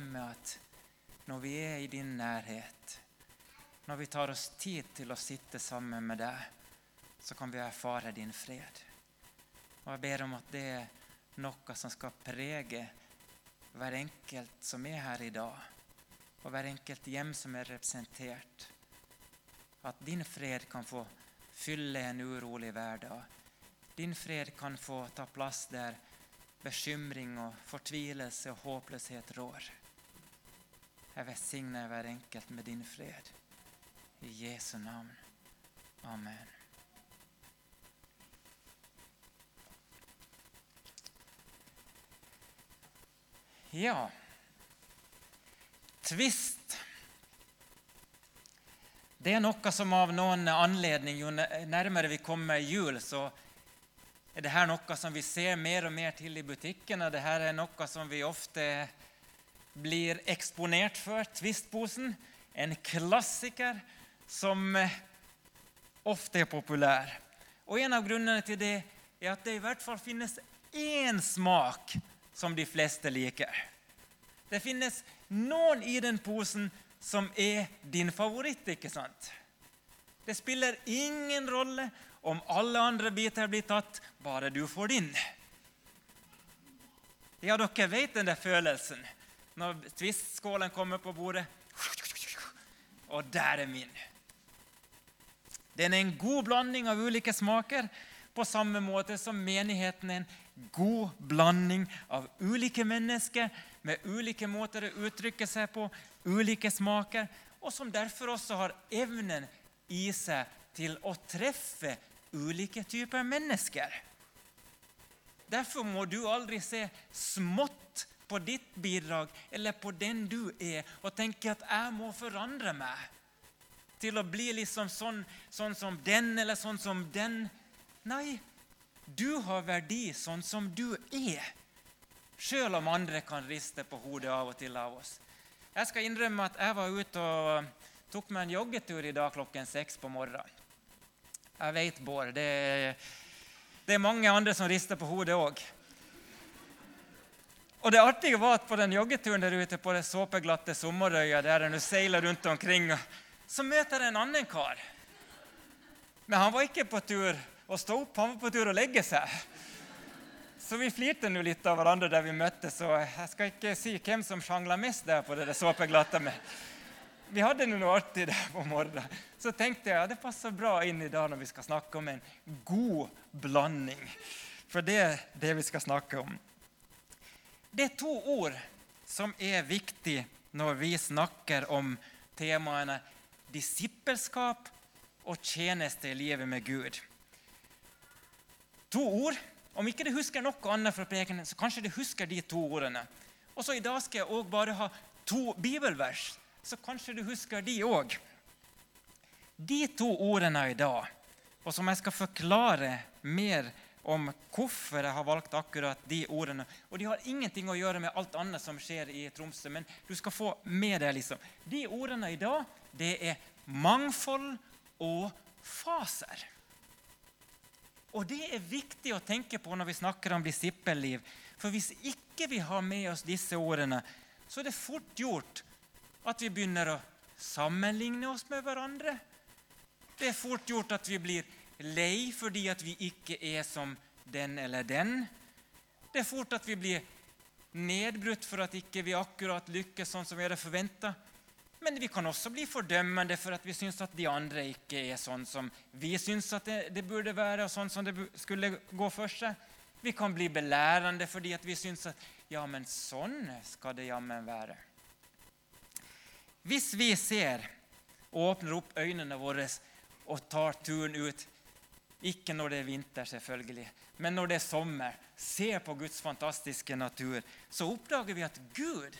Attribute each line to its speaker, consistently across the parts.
Speaker 1: med at når vi er i din nærhet, når vi tar oss tid til å sitte sammen med deg, så kan vi erfare din fred. Og Jeg ber om at det er noe som skal prege hver enkelt som er her i dag, og hver enkelt hjem som er representert. At din fred kan få fylle en urolig hverdag. Din fred kan få ta plass der bekymring og fortvilelse og håpløshet rår. Jeg velsigner hver enkelt med din fred. I Jesu navn. Amen. Ja Tvist. Det er noe som av noen anledning, jo nærmere vi kommer jul, så er dette noe som vi ser mer og mer til i butikkene. her er noe som vi ofte blir eksponert for. Twist-posen, en klassiker som ofte er populær. Og En av grunnene til det er at det i hvert fall finnes én smak som de fleste liker. Det finnes noen i den posen som er din favoritt, ikke sant? Det spiller ingen rolle om alle andre biter blir tatt, bare du får din. Ja, dere vet den der følelsen når Twist-skålen kommer på bordet. Og der er min. Den er en god blanding av ulike smaker, på samme måte som menigheten er en god blanding av ulike mennesker med ulike måter å uttrykke seg på, ulike smaker, og som derfor også har evnen i seg til å treffe ulike typer mennesker. Derfor må du aldri se smått på ditt bidrag eller på den du er, og tenke at 'jeg må forandre meg' til å bli liksom sånn, sånn som den eller sånn som den. Nei, du har verdi sånn som du er, sjøl om andre kan riste på hodet av og til av oss. Jeg skal innrømme at jeg var ute og tok meg en joggetur i dag klokken seks på morgenen. Jeg vet, Bård, det, det er mange andre som rister på hodet òg. Og det artige var at på den joggeturen der ute på det såpeglatte Sommerøya, der du seiler rundt omkring, så møter jeg en annen kar. Men han var ikke på tur å stå opp, han var på tur å legge seg. Så vi flirte nå litt av hverandre der vi møttes. Og jeg skal ikke si hvem som sjangla mest der på det såpeglatte. Men vi hadde noe artig der på morgenen. Så tenkte jeg ja, det passer bra inn i dag når vi skal snakke om en god blanding. For det er det vi skal snakke om. Det er to ord som er viktige når vi snakker om temaene disippelskap og tjeneste i livet med Gud to ord. Om ikke du husker noe annet fra prekenen, så kanskje du husker de to ordene. Og så I dag skal jeg også bare ha to bibelvers, så kanskje du husker de òg. De to ordene i dag, og som jeg skal forklare mer om hvorfor jeg har valgt akkurat de ordene. Og de har ingenting å gjøre med alt annet som skjer i Tromsø, men du skal få med deg liksom. De ordene i dag, det er mangfold og faser. Og Det er viktig å tenke på når vi snakker om disippelliv. For hvis ikke vi har med oss disse ordene, så er det fort gjort at vi begynner å sammenligne oss med hverandre. Det er fort gjort at vi blir lei fordi at vi ikke er som den eller den. Det er fort at vi blir nedbrutt for at ikke vi akkurat lykkes sånn som vi hadde forventa. Men vi kan også bli fordømmende for at vi syns at de andre ikke er sånn som vi syns at det, det, burde være, og sånn som det skulle gå for seg. Vi kan bli belærende fordi at vi syns at ja, men sånn skal det jammen være. Hvis vi ser og åpner opp øynene våre og tar turen ut ikke når det er vinter, selvfølgelig, men når det er sommer, ser på Guds fantastiske natur, så oppdager vi at Gud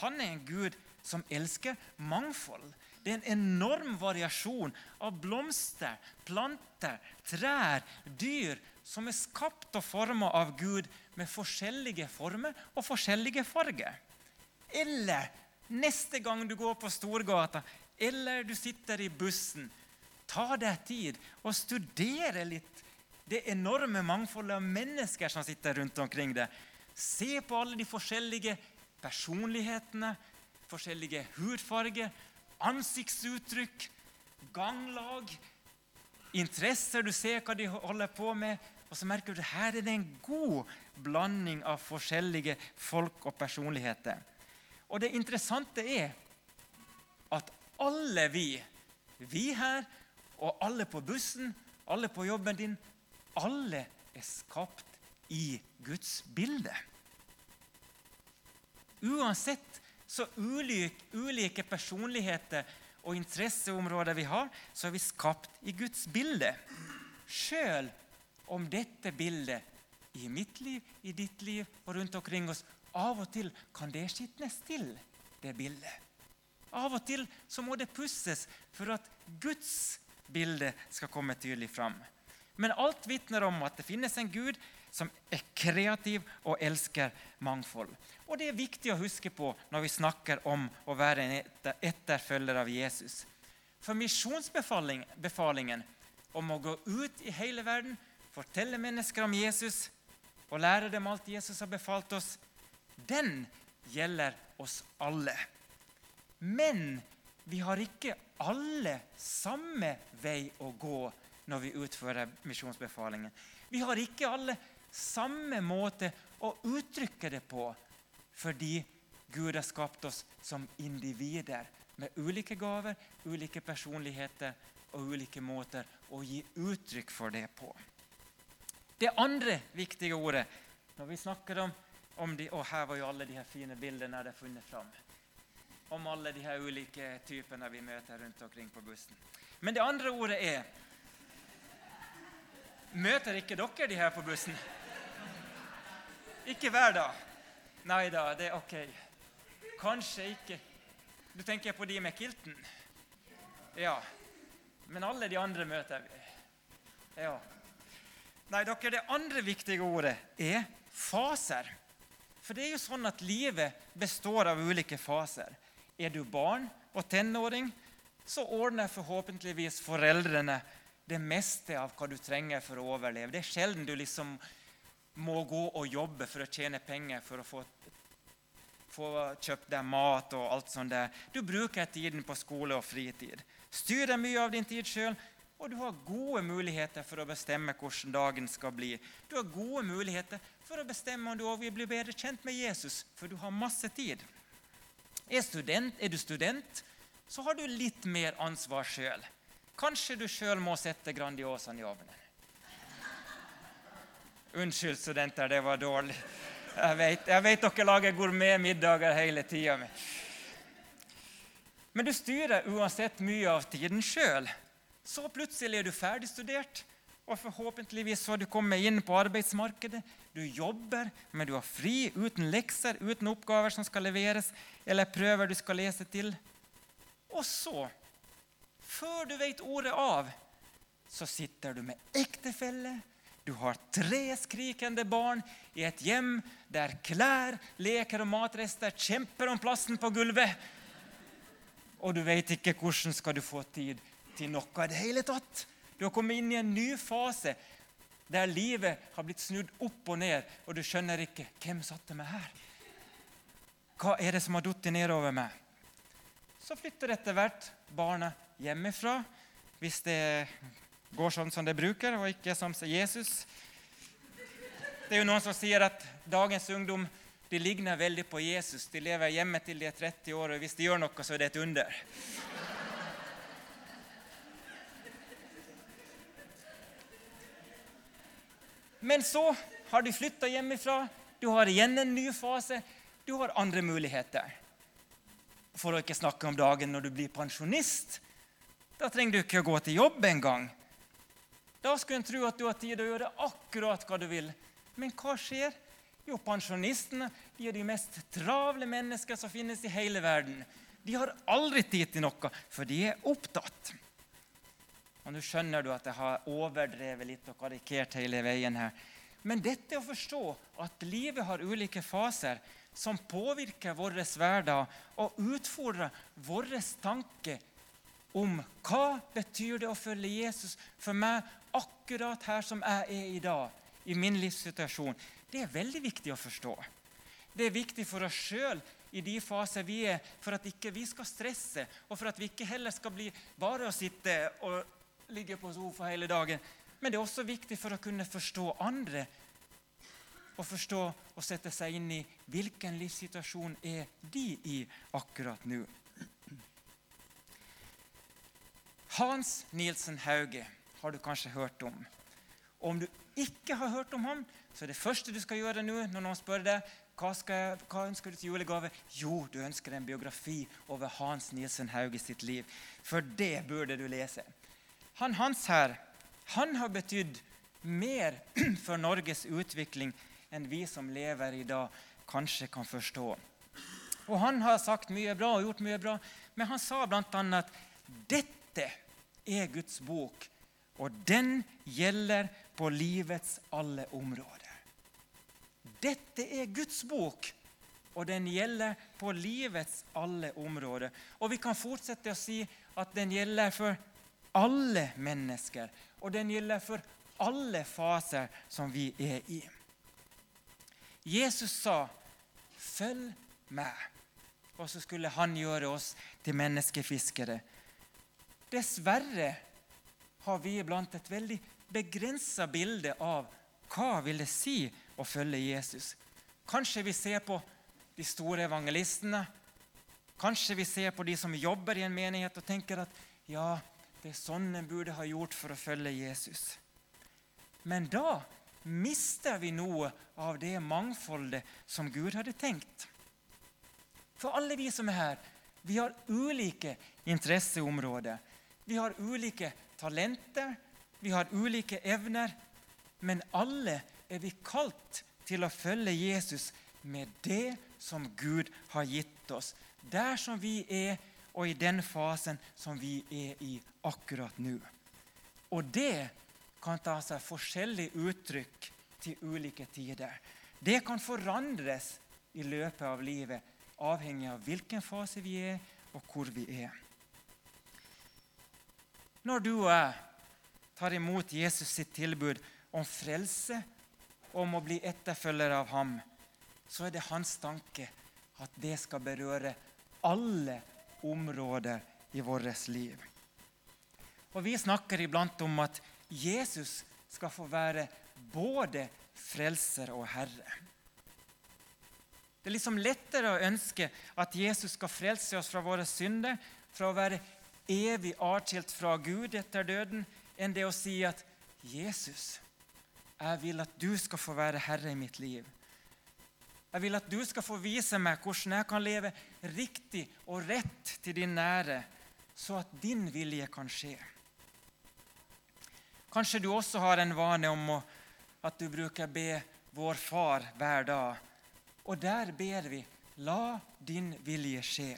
Speaker 1: han er en Gud som elsker mangfold. Det er en enorm variasjon av blomster, planter, trær, dyr som er skapt og forma av Gud med forskjellige former og forskjellige farger. Eller neste gang du går på Storgata, eller du sitter i bussen, ta deg tid og studere litt det enorme mangfoldet av mennesker som sitter rundt omkring deg. Se på alle de forskjellige personlighetene, forskjellige hudfarger, ansiktsuttrykk, ganglag, interesser. Du ser hva de holder på med, og så merker du at her er det en god blanding av forskjellige folk og personligheter. Og det interessante er at alle vi, vi her og alle på bussen, alle på jobben din, alle er skapt i Guds bilde. Uansett så ulike, ulike personligheter og interesseområder vi har, så er vi skapt i Guds bilde. Sjøl om dette bildet i mitt liv, i ditt liv og rundt omkring oss av og til kan det skitnes til, det bildet. Av og til så må det pusses for at Guds bilde skal komme tydelig fram. Men alt vitner om at det finnes en Gud som er kreativ og elsker mangfold. Og Det er viktig å huske på når vi snakker om å være en etterfølger av Jesus. For misjonsbefalingen om å gå ut i hele verden, fortelle mennesker om Jesus og lære dem alt Jesus har befalt oss, den gjelder oss alle. Men vi har ikke alle samme vei å gå når vi utfører misjonsbefalingen. Vi har ikke alle samme måte å uttrykke det på fordi Gud har skapt oss som individer med ulike gaver, ulike personligheter og ulike måter å gi uttrykk for det på. Det andre viktige ordet når vi snakker om, om de, og Her var jo alle de her fine bildene de funnet fram. Om alle de her ulike typene vi møter rundt omkring på bussen. Men det andre ordet er Møter ikke dere de her på bussen? Ikke hver dag. Nei da, det er ok. Kanskje ikke. Du tenker på de med kilten? Ja. Men alle de andre møter vi. Ja. Nei, dere, det andre viktige ordet er faser. For det er jo sånn at livet består av ulike faser. Er du barn og tenåring, så ordner forhåpentligvis foreldrene det meste av hva du trenger for å overleve. Det er sjelden du liksom må gå og jobbe for å tjene penger for å få, få kjøpt deg mat og alt sånt der. Du bruker tiden på skole og fritid. Styrer mye av din tid sjøl, og du har gode muligheter for å bestemme hvordan dagen skal bli. Du har gode muligheter for å bestemme om du vil bli bedre kjent med Jesus, for du har masse tid. Er, student, er du student, så har du litt mer ansvar sjøl. Kanskje du sjøl må sette Grandiosaen i ovnen. Unnskyld, studenter, det var dårlig. Jeg vet, jeg vet dere lager gourmetmiddager hele tida. Men du styrer uansett mye av tiden sjøl. Så plutselig er du ferdigstudert, og forhåpentligvis har du kommet inn på arbeidsmarkedet. Du jobber, men du har fri, uten lekser, uten oppgaver som skal leveres, eller prøver du skal lese til. Og så, før du vet ordet av, så sitter du med ektefelle, du har tre skrikende barn i et hjem der klær, leker og matrester kjemper om plassen på gulvet. Og du vet ikke hvordan skal du få tid til noe i det hele tatt. Du har kommet inn i en ny fase der livet har blitt snudd opp og ned, og du skjønner ikke hvem satte meg her. Hva er det som har falt nedover meg? Så flytter etter hvert barna hjemmefra hvis det går sånn som det bruker, og ikke som Jesus. Det er jo noen som sier at dagens ungdom de ligner veldig på Jesus. De lever hjemme til de er 30 år, og hvis de gjør noe, så er det et under. Men så har du flytta hjemmefra. Du har igjen en ny fase. Du har andre muligheter. For å ikke snakke om dagen når du blir pensjonist. Da trenger du ikke å gå til jobb engang. Da skulle en tro at du har tid til å gjøre akkurat hva du vil. Men hva skjer? Jo, pensjonistene de er de mest travle mennesker som finnes i hele verden. De har aldri tid til noe, for de er opptatt. Og Nå skjønner du at jeg har overdrevet litt og karikert hele veien her. Men dette å forstå at livet har ulike faser som påvirker vår hverdag og utfordrer vår tanke om hva betyr det å følge Jesus for meg akkurat her som jeg er i dag, i min livssituasjon. Det er veldig viktig å forstå. Det er viktig for oss sjøl i de faser vi er, for at ikke vi skal stresse, og for at vi ikke heller skal bli bare å sitte og ligge på sofa hele dagen. Men det er også viktig for å kunne forstå andre og forstå og sette seg inn i hvilken livssituasjon er de i akkurat nå. Hans Nielsen Hauge har du kanskje hørt om. Og om du ikke har hørt om ham, så er det første du skal gjøre nå når noen spør deg hva, skal, hva ønsker du til julegave? Jo, du ønsker en biografi over Hans Nielsen Hauge sitt liv. For det burde du lese. Han Hans her, han har betydd mer for Norges utvikling enn vi som lever i dag, kanskje kan forstå. Og Han har sagt mye bra og gjort mye bra, men han sa bl.a. at dette er Guds bok, og den gjelder på livets alle områder. Dette er Guds bok, og den gjelder på livets alle områder. Og vi kan fortsette å si at den gjelder for alle mennesker, og den gjelder for alle faser som vi er i. Jesus sa, 'Følg meg', og så skulle han gjøre oss til menneskefiskere. Dessverre har vi iblant et veldig begrensa bilde av hva vil det si å følge Jesus. Kanskje vi ser på de store evangelistene. Kanskje vi ser på de som jobber i en menighet og tenker at ja, det er sånn en burde ha gjort for å følge Jesus. Men da mister vi noe av det mangfoldet som Gud hadde tenkt. For alle vi som er her, vi har ulike interesseområder. Vi har ulike talenter, vi har ulike evner, men alle er vi kalt til å følge Jesus med det som Gud har gitt oss, der som vi er, og i den fasen som vi er i akkurat nå. Og det kan ta seg forskjellige uttrykk til ulike tider. Det kan forandres i løpet av livet, avhengig av hvilken fase vi er, og hvor vi er. Når du og jeg tar imot Jesus sitt tilbud om frelse om å bli etterfølger av ham, så er det hans tanke at det skal berøre alle områder i vårt liv. Og Vi snakker iblant om at Jesus skal få være både frelser og herre. Det er liksom lettere å ønske at Jesus skal frelse oss fra våre synder, fra å være evig atskilt fra Gud etter døden, enn det å si at Jesus jeg vil at du skal få være herre i mitt liv. Jeg vil at du skal få vise meg hvordan jeg kan leve riktig og rett til din nære, så at din vilje kan skje. Kanskje du også har en vane om at du bruker be Vår Far hver dag. Og der ber vi La din vilje skje.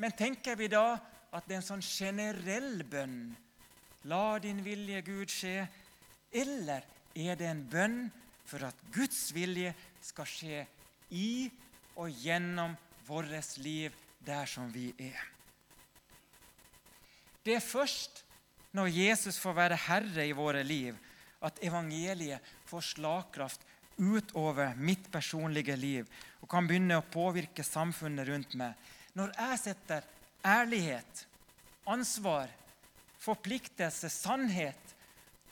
Speaker 1: Men tenker vi da at det er en sånn generell bønn? La din vilje, Gud, skje. Eller er det en bønn for at Guds vilje skal skje i og gjennom vårt liv der som vi er. Det er først når Jesus får være herre i våre liv, at evangeliet får slagkraft utover mitt personlige liv og kan begynne å påvirke samfunnet rundt meg. Når jeg setter ærlighet, ansvar, forpliktelse, sannhet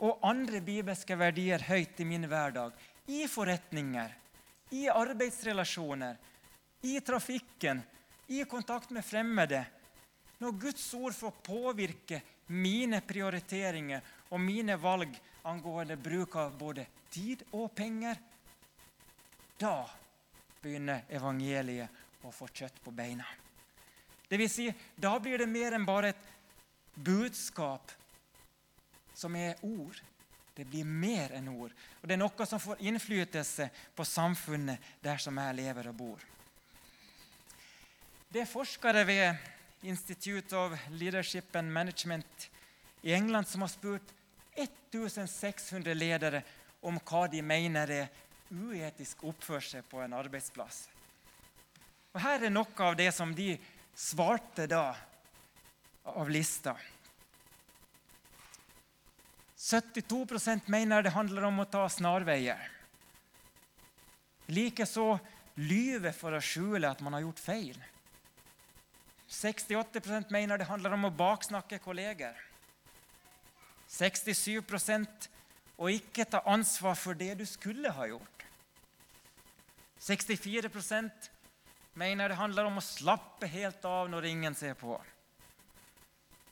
Speaker 1: og andre bibelske verdier høyt i min hverdag. I forretninger, i arbeidsrelasjoner, i trafikken, i kontakt med fremmede. Når Guds ord får påvirke mine prioriteringer og mine valg angående bruk av både tid og penger, da begynner evangeliet å få kjøtt på beina. Det vil si, da blir det mer enn bare et budskap som er ord. Det blir mer enn ord. Og det er noe som får innflytelse på samfunnet der som jeg lever og bor. Det er forskere ved Institute of Leadership and Management i England som har spurt 1600 ledere om hva de mener er uetisk oppførsel på en arbeidsplass. Og Her er noe av det som de svarte da av lista. 72% mener det handler om å ta snarveier. Likeså lyve for å skjule at man har gjort feil. 68% mener det handler om å baksnakke kolleger. 67% å ikke ta ansvar for det du skulle ha gjort. 64% mener det handler om å slappe helt av når ingen ser på.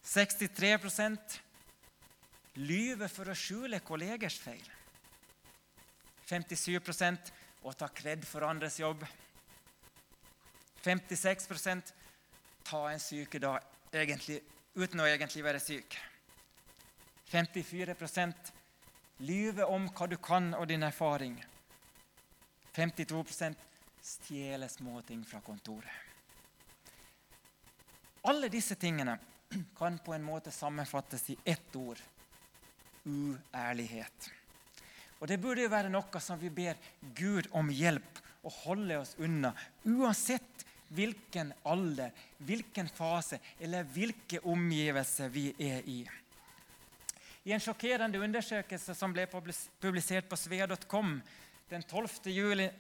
Speaker 1: 63% lyver for å skjule kollegers feil. 57% å ta kred for andres jobb. 56 ta en sykedag egentlig, uten å egentlig være syk. 54% lyve om hva du kan og din erfaring. 52% stjele småting fra kontoret. Alle disse tingene kan på en måte sammenfattes i ett ord uærlighet. Og Det burde jo være noe som vi ber Gud om hjelp å holde oss unna, uansett hvilken alder, hvilken fase eller hvilke omgivelser vi er i. I en sjokkerende undersøkelse som ble publisert på svea.com den 12. juli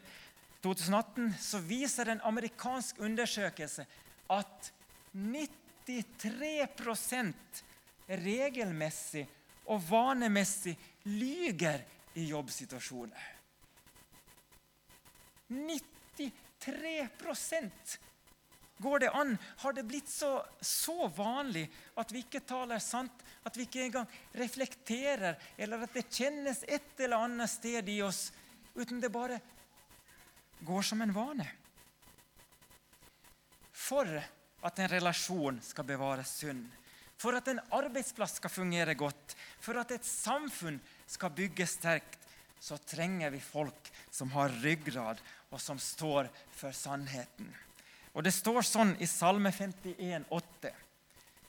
Speaker 1: 2018, så viser en amerikansk undersøkelse at 93% regelmessig og vanemessig lyger i jobbsituasjoner. 93 Går det an? Har det blitt så, så, vanlig at vi ikke taler sant? At vi ikke engang reflekterer, eller at det kjennes et eller annet sted i oss, uten det bare går som en vane? For at en relasjon skal bevares sunn, for at en arbeidsplass skal fungere godt, for at et samfunn skal bygges sterkt, så trenger vi folk som har ryggrad, og som står for sannheten. Og Det står sånn i Salme 51, 51,8.: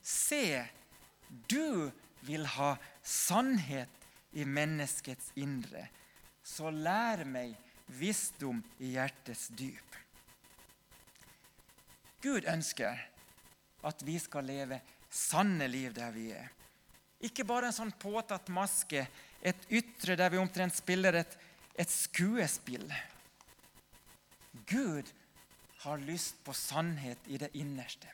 Speaker 1: Se, du vil ha sannhet i menneskets indre, så lær meg visdom i hjertets dyp. Gud ønsker at vi skal leve sanne liv der vi er. Ikke bare en sånn påtatt maske, et ytre der vi omtrent spiller et, et skuespill. Gud har lyst på sannhet i det innerste.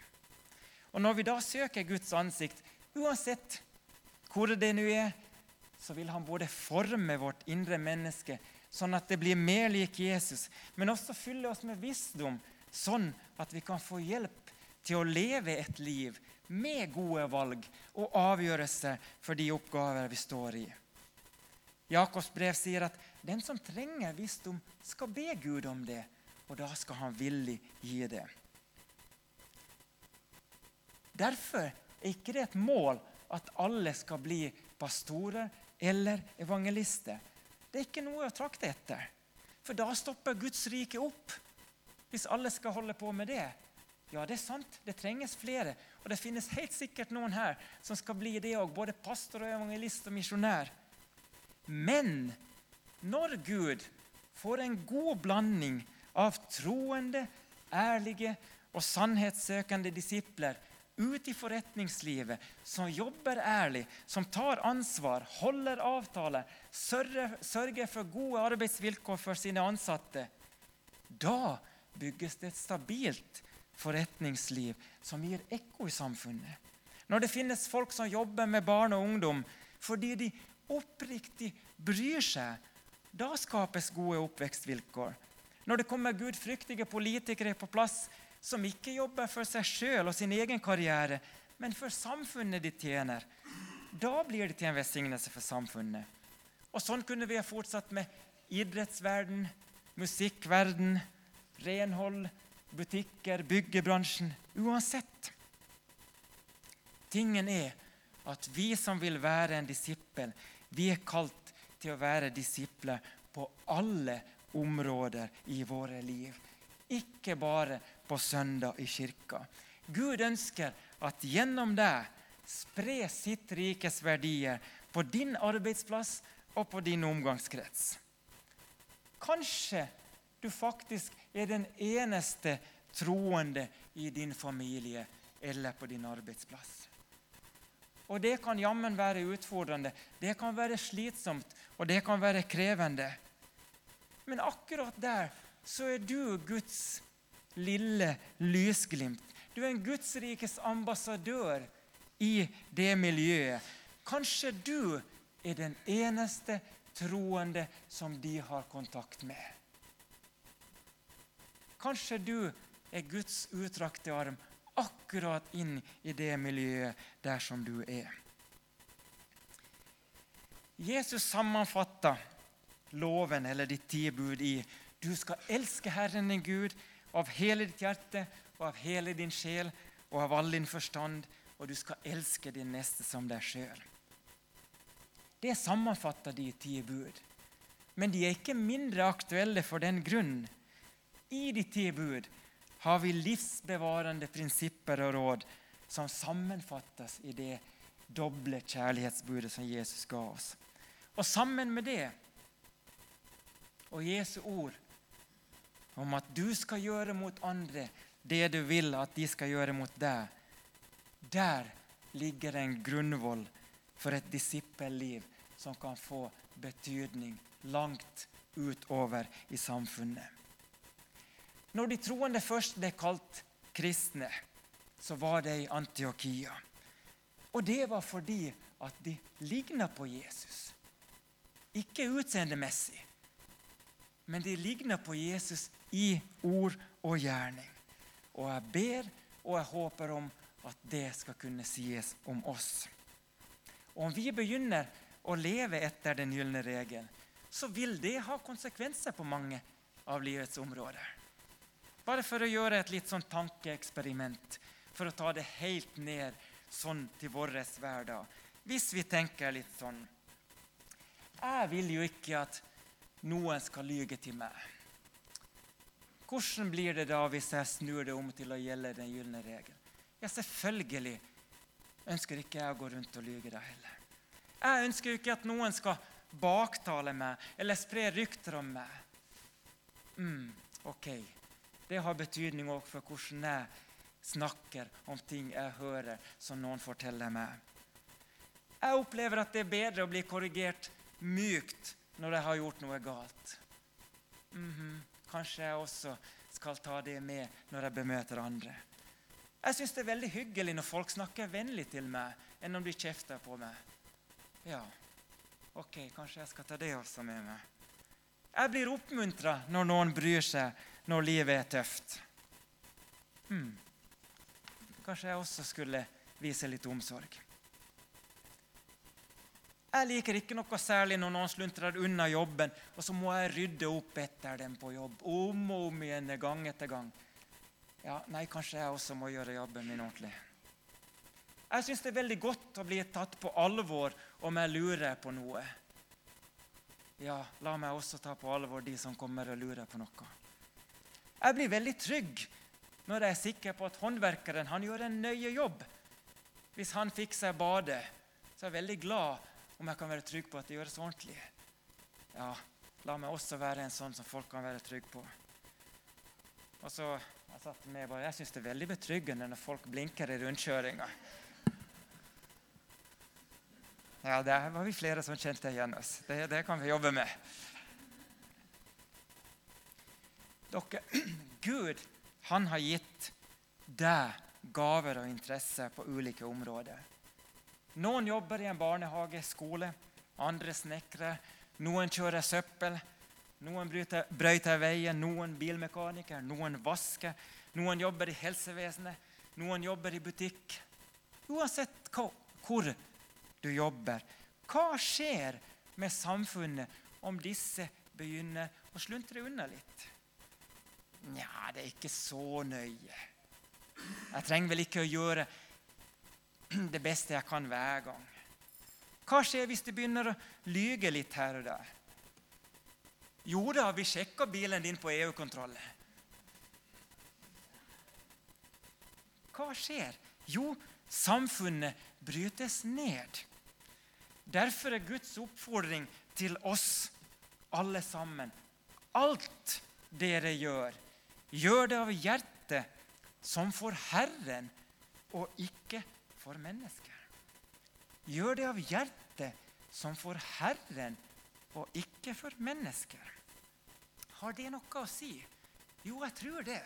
Speaker 1: Og Når vi da søker Guds ansikt, uansett hvor det nå er, så vil han både forme vårt indre menneske sånn at det blir mer lik Jesus, men også fylle oss med visdom, sånn at vi kan få hjelp til å leve et liv med gode valg og avgjørelser for de oppgaver vi står i. Jakobs brev sier at den som trenger visdom, skal be Gud om det, og da skal han villig gi det. Derfor er ikke det et mål at alle skal bli pastorer eller evangelister. Det er ikke noe å trakte etter. For da stopper Guds rike opp. Hvis alle skal holde på med det. Ja, det er sant, det trenges flere. Og det finnes helt sikkert noen her som skal bli det òg, både pastor, og evangelist og misjonær. Men når Gud får en god blanding av troende, ærlige og sannhetssøkende disipler ut i forretningslivet, som jobber ærlig, som tar ansvar, holder avtaler, sørger for gode arbeidsvilkår for sine ansatte, da bygges det et stabilt forretningsliv som gir ekko i samfunnet. Når det finnes folk som jobber med barn og ungdom fordi de oppriktig bryr seg, da skapes gode oppvekstvilkår. Når det kommer gudfryktige politikere på plass som ikke jobber for seg sjøl og sin egen karriere, men for samfunnet de tjener, da blir det til en velsignelse for samfunnet. Og Sånn kunne vi ha fortsatt med idrettsverden, musikkverden, renhold, butikker, byggebransjen Uansett. Tingen er at vi som vil være en disippel, vi er kalt til å være disipler på alle områder i våre liv. Ikke bare på søndag i kirka. Gud ønsker at gjennom deg spre sitt rikes verdier på din arbeidsplass og på din omgangskrets. Kanskje du faktisk er den eneste troende i din familie eller på din arbeidsplass. Og det kan jammen være utfordrende, det kan være slitsomt, og det kan være krevende. Men akkurat der så er du Guds lille lysglimt. Du er en Guds rikes ambassadør i det miljøet. Kanskje du er den eneste troende som de har kontakt med. Kanskje du er Guds utrakte arm akkurat inn i det miljøet der som du er. Jesus sammenfatter loven eller ditt tilbud i du skal elske Herren din Gud av hele ditt hjerte og av hele din sjel og av all din forstand, og du skal elske din neste som deg sjøl. Det sammenfatter de ti bud. Men de er ikke mindre aktuelle for den grunn. I de ti bud har vi livsbevarende prinsipper og råd som sammenfattes i det doble kjærlighetsbudet som Jesus ga oss. Og sammen med det og Jesu ord om at du skal gjøre mot andre det du vil at de skal gjøre mot deg, der ligger en grunnvoll for et disippelliv som kan få betydning langt utover i samfunnet. Når de troende først ble kalt kristne, så var det i Antiokia. Og det var fordi at de ligna på Jesus. Ikke utseendemessig, men de ligna på Jesus i ord og gjerning. Og jeg ber og jeg håper om at det skal kunne sies om oss. Og om vi begynner å leve etter den gylne regelen, så vil det ha konsekvenser på mange av livets områder. Bare for å gjøre et litt sånn tankeeksperiment, for å ta det helt ned sånn til vår hverdag. Hvis vi tenker litt sånn Jeg vil jo ikke at noen skal lyge til meg. Hvordan blir det da hvis jeg snur det om til å gjelde den gylne regelen? Ja, selvfølgelig ønsker ikke jeg å gå rundt og lyge da heller. Jeg ønsker jo ikke at noen skal baktale meg eller spre rykter om meg. Mm, ok, det har betydning òg for hvordan jeg snakker om ting jeg hører som noen forteller meg. Jeg opplever at det er bedre å bli korrigert mykt når jeg har gjort noe galt. Mm -hmm. Kanskje jeg også skal ta det med når jeg bemøter andre. Jeg syns det er veldig hyggelig når folk snakker vennlig til meg, enn om de kjefter på meg. Ja, ok, kanskje jeg skal ta det også med meg. Jeg blir oppmuntra når noen bryr seg når livet er tøft. Hmm. Kanskje jeg også skulle vise litt omsorg. Jeg liker ikke noe særlig når noen sluntrer unna jobben, og så må jeg rydde opp etter dem på jobb om og om igjen, gang etter gang. Ja, nei, kanskje jeg også må gjøre jobben min ordentlig. Jeg syns det er veldig godt å bli tatt på alvor om jeg lurer på noe. Ja, la meg også ta på alvor de som kommer og lurer på noe. Jeg blir veldig trygg når jeg er sikker på at håndverkeren han gjør en nøye jobb. Hvis han fikser badet, så er jeg veldig glad om jeg kan være trygg på at det gjøres ordentlig. Ja, la meg også være en sånn som folk kan være trygge på. Og så jeg satt med bare, jeg syns det er veldig betryggende når folk blinker i rundkjøringa. Ja, der var vi flere som kjente igjen oss. Det, det kan vi jobbe med. Dere, Gud han har gitt deg gaver og interesser på ulike områder. Noen jobber i en barnehage, skole, andre snekrer, noen kjører søppel, noen brøyter veien, noen bilmekaniker, noen vasker, noen jobber i helsevesenet, noen jobber i butikk. Uansett hvor du jobber, hva skjer med samfunnet om disse begynner å sluntre unna litt? Nja, det er ikke så nøye. Jeg trenger vel ikke å gjøre det beste jeg kan hver gang. Hva skjer hvis du begynner å lyge litt her og der? Jo da, vi sjekka bilen din på EU-kontroll. Hva skjer? Jo, samfunnet brytes ned. Derfor er Guds oppfordring til oss alle sammen Alt dere gjør, Gjør det av hjertet som for Herren, og ikke for mennesker. Gjør det av hjertet som for Herren, og ikke for mennesker. Har det noe å si Jo, jeg tror det.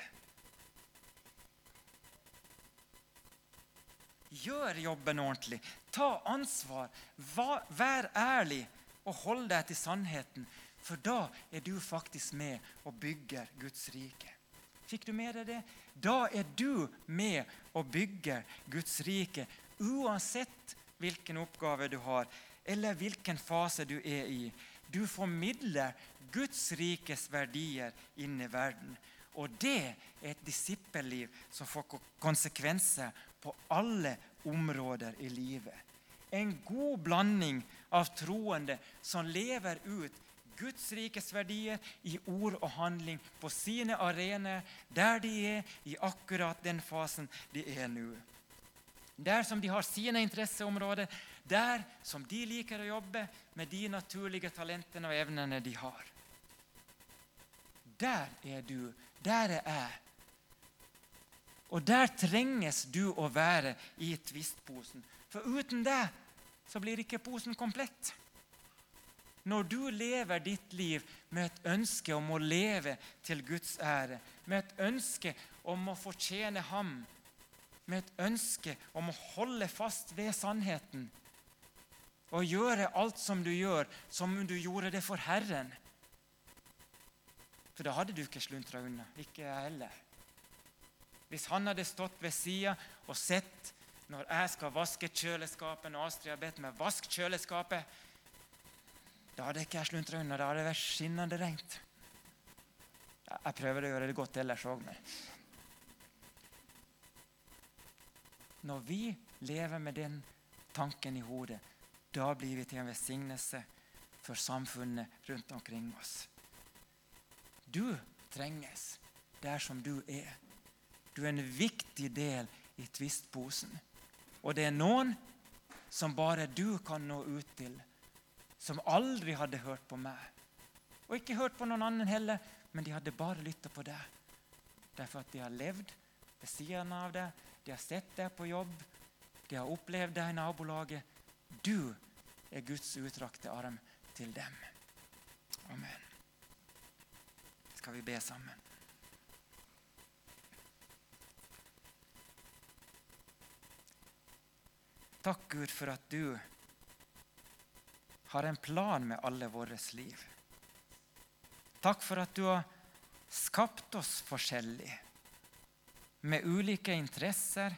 Speaker 1: Gjør jobben ordentlig. Ta ansvar. Vær ærlig og hold deg til sannheten. For da er du faktisk med og bygger Guds rike. Fikk du med deg det? Da er du med og bygger Guds rike, uansett hvilken oppgave du har, eller hvilken fase du er i. Du formidler Guds rikes verdier inn i verden. Og det er et disippelliv som får konsekvenser på alle områder i livet. En god blanding av troende som lever ut Guds rikes verdier i ord og handling på sine arenaer, der de er i akkurat den fasen de er nå. Der som de har sine interesseområder, der som de liker å jobbe med de naturlige talentene og evnene de har. Der er du. Der er jeg. Og der trenges du å være i tvistposen. For uten det så blir ikke posen komplett. Når du lever ditt liv med et ønske om å leve til Guds ære, med et ønske om å fortjene Ham, med et ønske om å holde fast ved sannheten og gjøre alt som du gjør, som om du gjorde det for Herren For da hadde du ikke sluntra unna. Ikke jeg heller. Hvis han hadde stått ved sida og sett når jeg skal vaske kjøleskapet, når Astrid har bedt meg vaske kjøleskapet, da hadde ikke jeg sluntra unna. Da hadde det vært skinnende rent. Jeg prøver å gjøre det godt ellers òg, men Når vi lever med den tanken i hodet, da blir vi til en velsignelse for samfunnet rundt omkring oss. Du trenges der som du er. Du er en viktig del i tvistposen. Og det er noen som bare du kan nå ut til, som aldri hadde hørt på meg. Og ikke hørt på noen annen heller, men de hadde bare lytta på deg. Derfor at de har levd ved siden av deg, de har sett deg på jobb, de har opplevd deg i nabolaget. Du er Guds utrakte arm til dem. Amen. Skal vi be sammen? Takk, Gud, for at du har en plan med alle våre liv. Takk for at du har skapt oss forskjellig, med ulike interesser,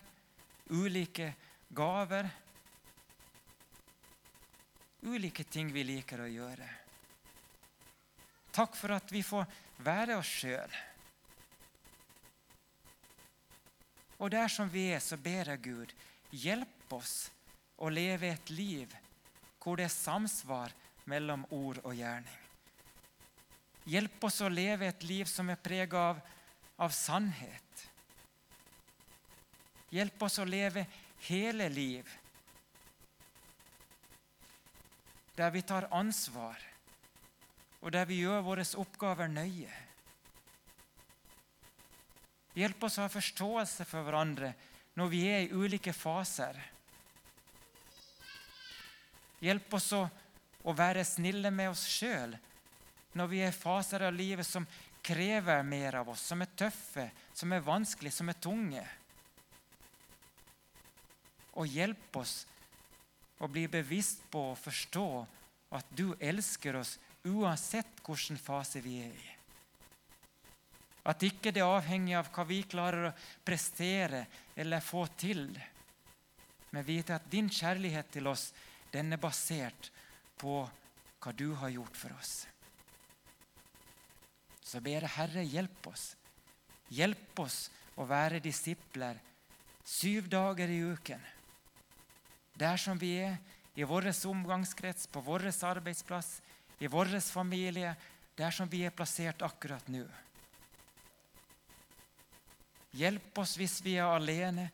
Speaker 1: ulike gaver, ulike ting vi liker å gjøre. Takk for at vi får være oss sjøl. Og der som vi er, så ber jeg Gud, hjelp oss å leve et liv hvor det er samsvar mellom ord og gjerning. Hjelp oss å leve et liv som er prega av, av sannhet. Hjelp oss å leve hele liv der vi tar ansvar, og der vi gjør våre oppgaver nøye. Hjelp oss å ha forståelse for hverandre når vi er i ulike faser. Hjelp oss å, å være snille med oss sjøl når vi er i faser av livet som krever mer av oss, som er tøffe, som er vanskelige, som er tunge. Og hjelp oss å bli bevisst på og forstå at du elsker oss uansett hvilken fase vi er i. At ikke det er avhengig av hva vi klarer å prestere eller få til, men vite at din kjærlighet til oss den er basert på hva du har gjort for oss. Så ber jeg Herre, hjelp oss. Hjelp oss å være disipler syv dager i uken. Der som vi er, i vår omgangskrets, på vår arbeidsplass, i vår familie, der som vi er plassert akkurat nå. Hjelp oss hvis vi er alene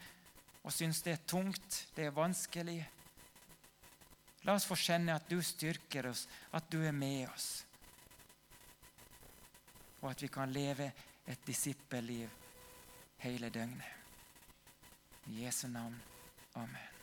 Speaker 1: og syns det er tungt, det er vanskelig. La oss få kjenne at du styrker oss, at du er med oss. Og at vi kan leve et disippelliv hele døgnet. I Jesu navn. Amen.